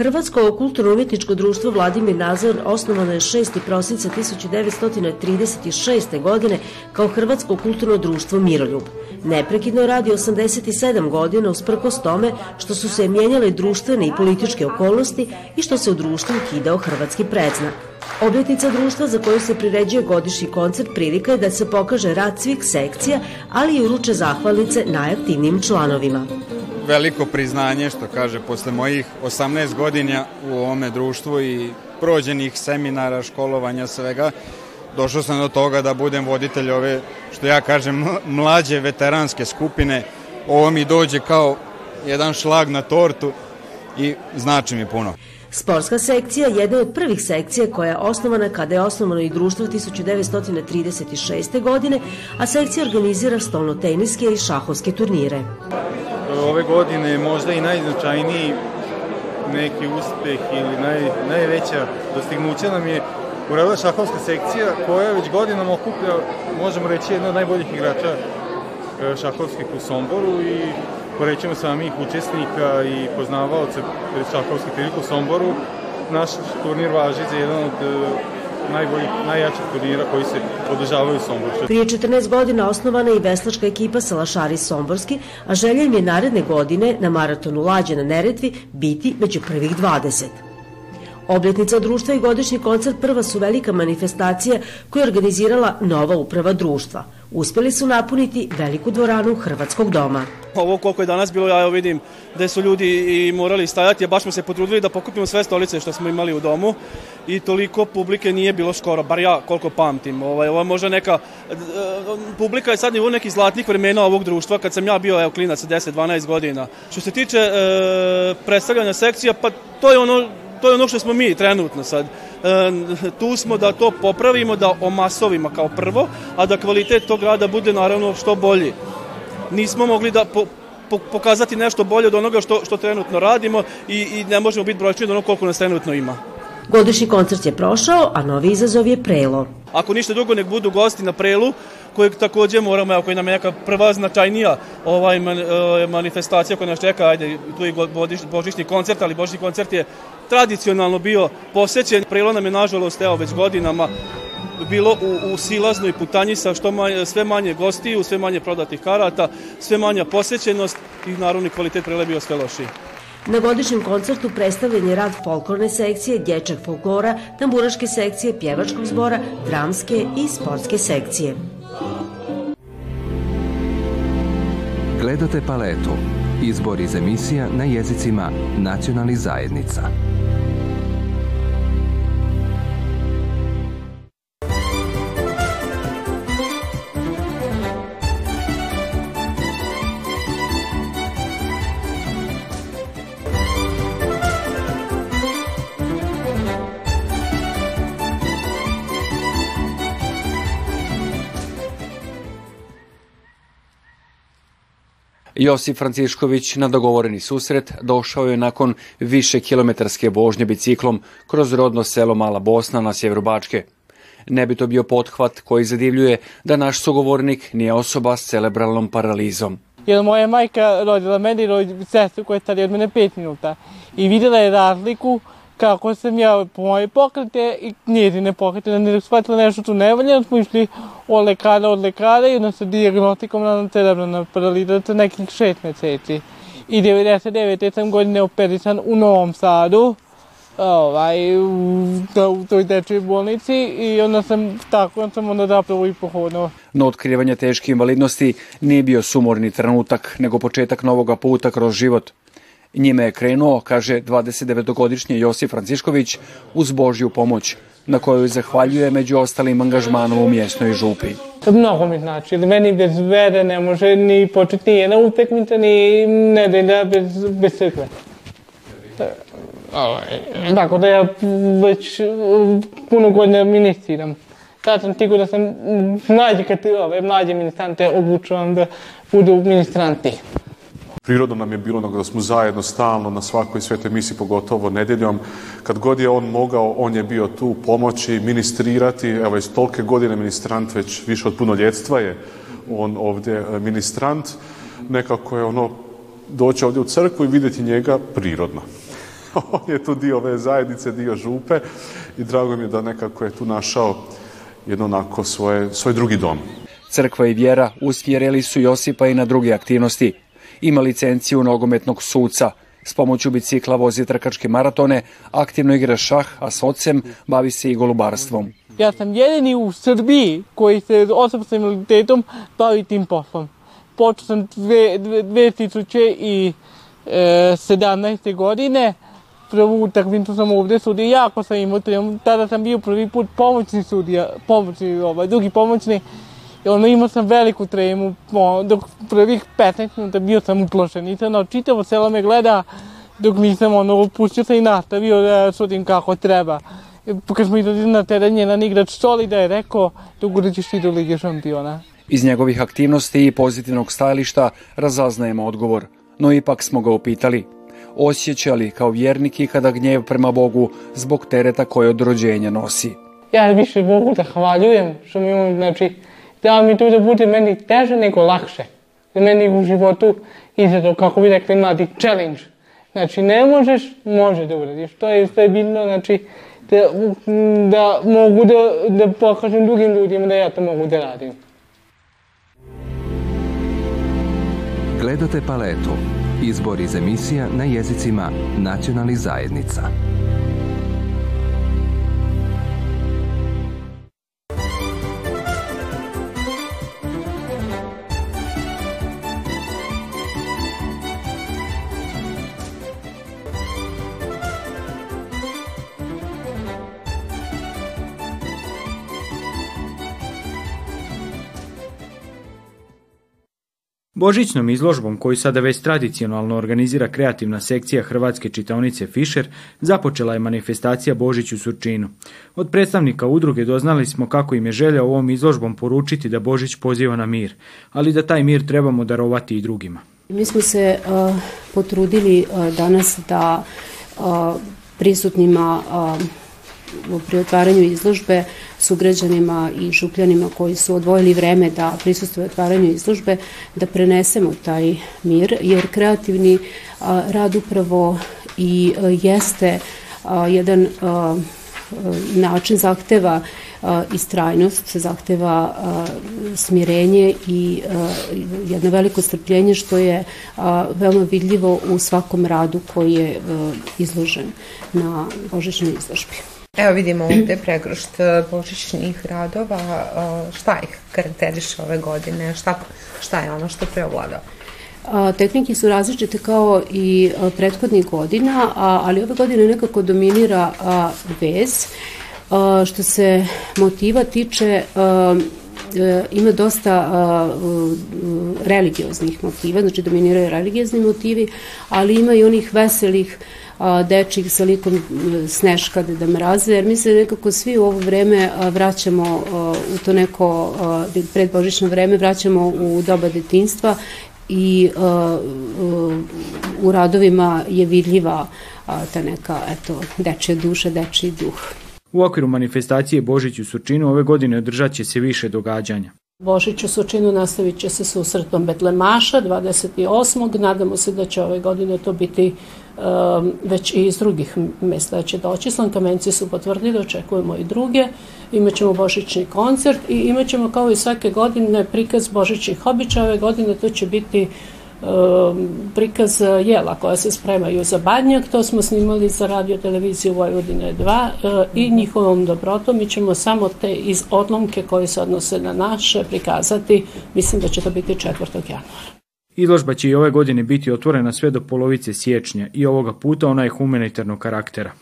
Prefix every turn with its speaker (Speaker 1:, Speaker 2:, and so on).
Speaker 1: Hrvatsko kulturno-umjetničko društvo Vladimir Nazor osnovano je 6. prosinca 1936. godine kao Hrvatsko kulturno društvo Miroljub. Neprekidno radi 87 godina usprkos tome što su se mijenjale društvene i političke okolnosti i što se u društvu ukidao hrvatski predznak. Obljetnica društva za koju se priređuje godišnji koncert prilika je da se pokaže rad svih sekcija, ali i uruče zahvalnice najaktivnijim članovima
Speaker 2: veliko priznanje, što kaže, posle mojih 18 godina u ovome društvu i prođenih seminara, školovanja, svega, došao sam do toga da budem voditelj ove, što ja kažem, mlađe veteranske skupine. Ovo mi dođe kao jedan šlag na tortu i znači mi puno.
Speaker 1: Sportska sekcija je jedna od prvih sekcija koja je osnovana kada je osnovano i društvo 1936. godine, a sekcija organizira stolnoteniske i šahovske turnire
Speaker 3: ove godine možda i najznačajniji neki uspeh ili naj, najveća dostignuća nam je uradila šahovska sekcija koja već godinama okuplja, možemo reći, jedna od najboljih igrača e, šahovskih u Somboru i porećemo samih učesnika i poznavaoca šahovskih prilika u Somboru. Naš turnir važi za jedan od e, najboljih, najjačih turnira koji se održavaju u Somboru.
Speaker 1: Prije 14 godina osnovana je i veslačka ekipa Salašari Somborski, a želja im je naredne godine na maratonu Lađe na Neretvi biti među prvih 20. Obljetnica društva i godišnji koncert prva su velika manifestacija koju je organizirala nova uprava društva. Uspeli su napuniti veliku dvoranu Hrvatskog doma.
Speaker 4: Ovo koliko je danas bilo, ja evo vidim da su ljudi i morali stajati, a baš smo se potrudili da pokupimo sve stolice što smo imali u domu i toliko publike nije bilo skoro, bar ja koliko pamtim. Ovaj, ovo je možda neka, e, publika je sad nivo nekih zlatnih vremena ovog društva, kad sam ja bio evo, klinac 10-12 godina. Što se tiče e, predstavljanja sekcija, pa to je ono to je ono što smo mi trenutno sad. E, tu smo da to popravimo, da omasovimo kao prvo, a da kvalitet tog rada bude naravno što bolji. Nismo mogli da po, po, pokazati nešto bolje od onoga što, što trenutno radimo i, i ne možemo biti brojčani od onoga koliko nas trenutno ima.
Speaker 1: Godišnji koncert je prošao, a novi izazov je prelo.
Speaker 4: Ako ništa drugo, nek budu gosti na prelu, kojeg takođe moramo, ako je nam neka prva značajnija ovaj man, e, manifestacija koja nas čeka, ajde, tu je božićni koncert, ali božićni koncert je tradicionalno bio posećen. Prelo nam je, nažalost, evo, već godinama bilo u, u silaznoj putanji sa što manje, sve manje gostiju, sve manje prodatih karata, sve manja posećenost i naravno kvalitet prele bio sve lošiji.
Speaker 1: Na godišnjem koncertu predstavljen je rad folklorne sekcije, dječak folklora, tamburaške sekcije, pjevačkog zbora, dramske i sportske sekcije.
Speaker 5: Gledate paletu. Izbor iz emisija na jezicima nacionalnih zajednica.
Speaker 6: Josip Francišković na dogovoreni susret došao je nakon više kilometarske vožnje biciklom kroz rodno selo Mala Bosna na sjeveru Bačke. Ne bi to bio pothvat koji zadivljuje da naš sugovornik nije osoba s cerebralnom paralizom.
Speaker 7: Jer moja majka rodila meni i sestru koja je starija od mene pet minuta i videla je razliku kako sam ja po moje pokrete i njezine pokrete, da ne shvatila nešto tu nevalja, smo išli od lekara od lekara i onda sa diagnostikom na cerebralna paraliza za nekih šest meseci. I 99. sam godine operisan u Novom Sadu, ovaj, u, u toj dečoj bolnici i onda sam tako sam onda zapravo i pohodno.
Speaker 6: No otkrivanje teške invalidnosti nije bio sumorni trenutak, nego početak novoga puta kroz život. Njime je krenuo, kaže 29-godišnji Josip Francišković, uz Božju pomoć, na kojoj zahvaljuje među ostalim angažmanom u mjesnoj župi.
Speaker 7: Mnogo mi znači, ili meni bez vere ne može ni početi ni jedna utekmica, ni nedelja bez, bez crkve. Ovaj, tako da ja već puno godina ministriram. Sad sam tigo da sam mlađi kad ove mlađe ministrante obučujem da budu ministranti.
Speaker 8: Prirodno nam je bilo da smo zajedno stalno na svakoj svetoj misi, pogotovo nedeljom. Kad god je on mogao, on je bio tu pomoći, ministrirati. Evo, iz tolke godine ministrant, već više od punoljetstva je on ovdje e, ministrant. Nekako je ono doći ovdje u crkvu i vidjeti njega prirodno. on je tu dio ove zajednice, dio župe i drago mi je da nekako je tu našao jedno onako svoje, svoj drugi dom.
Speaker 6: Crkva i vjera usmjerili su Josipa i na druge aktivnosti. Ima licenciju nogometnog suca, s pomoću bicikla vozi trkačke maratone, aktivno igra šah, a s ocem bavi se i golubarstvom.
Speaker 7: Ja sam jedini u Srbiji koji se osoba sa invaliditetom bavi tim poslom. Počeo sam 2017. godine, prvu utakmicu sam ovde sudio, jako sam imao trijum, tada sam bio prvi put pomoćni sudija, pomoćni, ovaj, drugi pomoćni, i ono imao sam veliku tremu, dok prvih 15 minuta bio sam uplošen, nisam, no, čitavo selo me gleda, dok nisam ono, pustio se i nastavio da sudim kako treba. Kad smo idali na teren, jedan igrač Solida je rekao, dok ćeš ti do Lige šampiona.
Speaker 6: Iz njegovih aktivnosti i pozitivnog stajališta razaznajemo odgovor, no ipak smo ga upitali. Osjeća li kao vjernik i kada gnjev prema Bogu zbog tereta koje od rođenja nosi?
Speaker 7: Ja više Bogu zahvaljujem što mi on, znači, da mi to da bude meni teže nego lakše. Meni u životu izgleda, kako bi rekli mladi, challenge. Znači, ne možeš, može da uradiš. To je sve bitno, znači, da, da mogu da, da pokažem drugim ljudima da ja to mogu da radim.
Speaker 5: Gledate paletu. Izbor iz emisija na jezicima nacionalnih zajednica.
Speaker 9: Božićnom izložbom koju sada već tradicionalno organizira kreativna sekcija Hrvatske čitaonice Fischer započela je manifestacija Božić u Surčinu. Od predstavnika udruge doznali smo kako im je želja ovom izložbom poručiti da Božić poziva na mir, ali da taj mir trebamo darovati i drugima.
Speaker 10: Mi smo se uh, potrudili uh, danas da uh, prisutnima pri otvaranju izložbe sugrađanima i župljanima koji su odvojili vreme da prisustuju otvaranju izložbe, da prenesemo taj mir, jer kreativni rad upravo i jeste jedan način zahteva istrajnost, zahteva smirenje i jedno veliko strpljenje što je veoma vidljivo u svakom radu koji je izložen na božićnoj izložbi.
Speaker 11: Evo vidimo ovde pregršt e, božićnih radova, e, šta ih karakteriše ove godine, šta, šta je ono što preovlada?
Speaker 10: Tehnike su različite kao i prethodnih godina, ali ove godine nekako dominira vez. Što se motiva tiče, e, ima dosta religioznih motiva, znači dominiraju religiozni motivi, ali ima i onih veselih dečih sa likom Sneška Deda Mraza, jer mi se nekako svi u ovo vreme vraćamo u to neko predbožično vreme, vraćamo u doba detinstva i u radovima je vidljiva ta neka eto, dečja duša, dečji duh.
Speaker 9: U okviru manifestacije Božić u Surčinu ove godine održat će se više događanja.
Speaker 12: Božić u Surčinu nastavit će se susretom Betlemaša 28. Nadamo se da će ove godine to biti um, već i iz drugih mesta da će doći. Slankamenci su potvrdili, očekujemo i druge. Imaćemo Božićni koncert i imaćemo kao i svake godine prikaz Božićnih običaja. Ove godine to će biti prikaz jela koja se spremaju za badnjak, to smo snimali za radio televiziju Vojvodine 2 uh, i njihovom dobrotom mi ćemo samo te iz odlomke koje se odnose na naše prikazati, mislim da će to biti 4. januara.
Speaker 9: Izložba će i ove godine biti otvorena sve do polovice siječnja i ovoga puta ona je humanitarnog karaktera.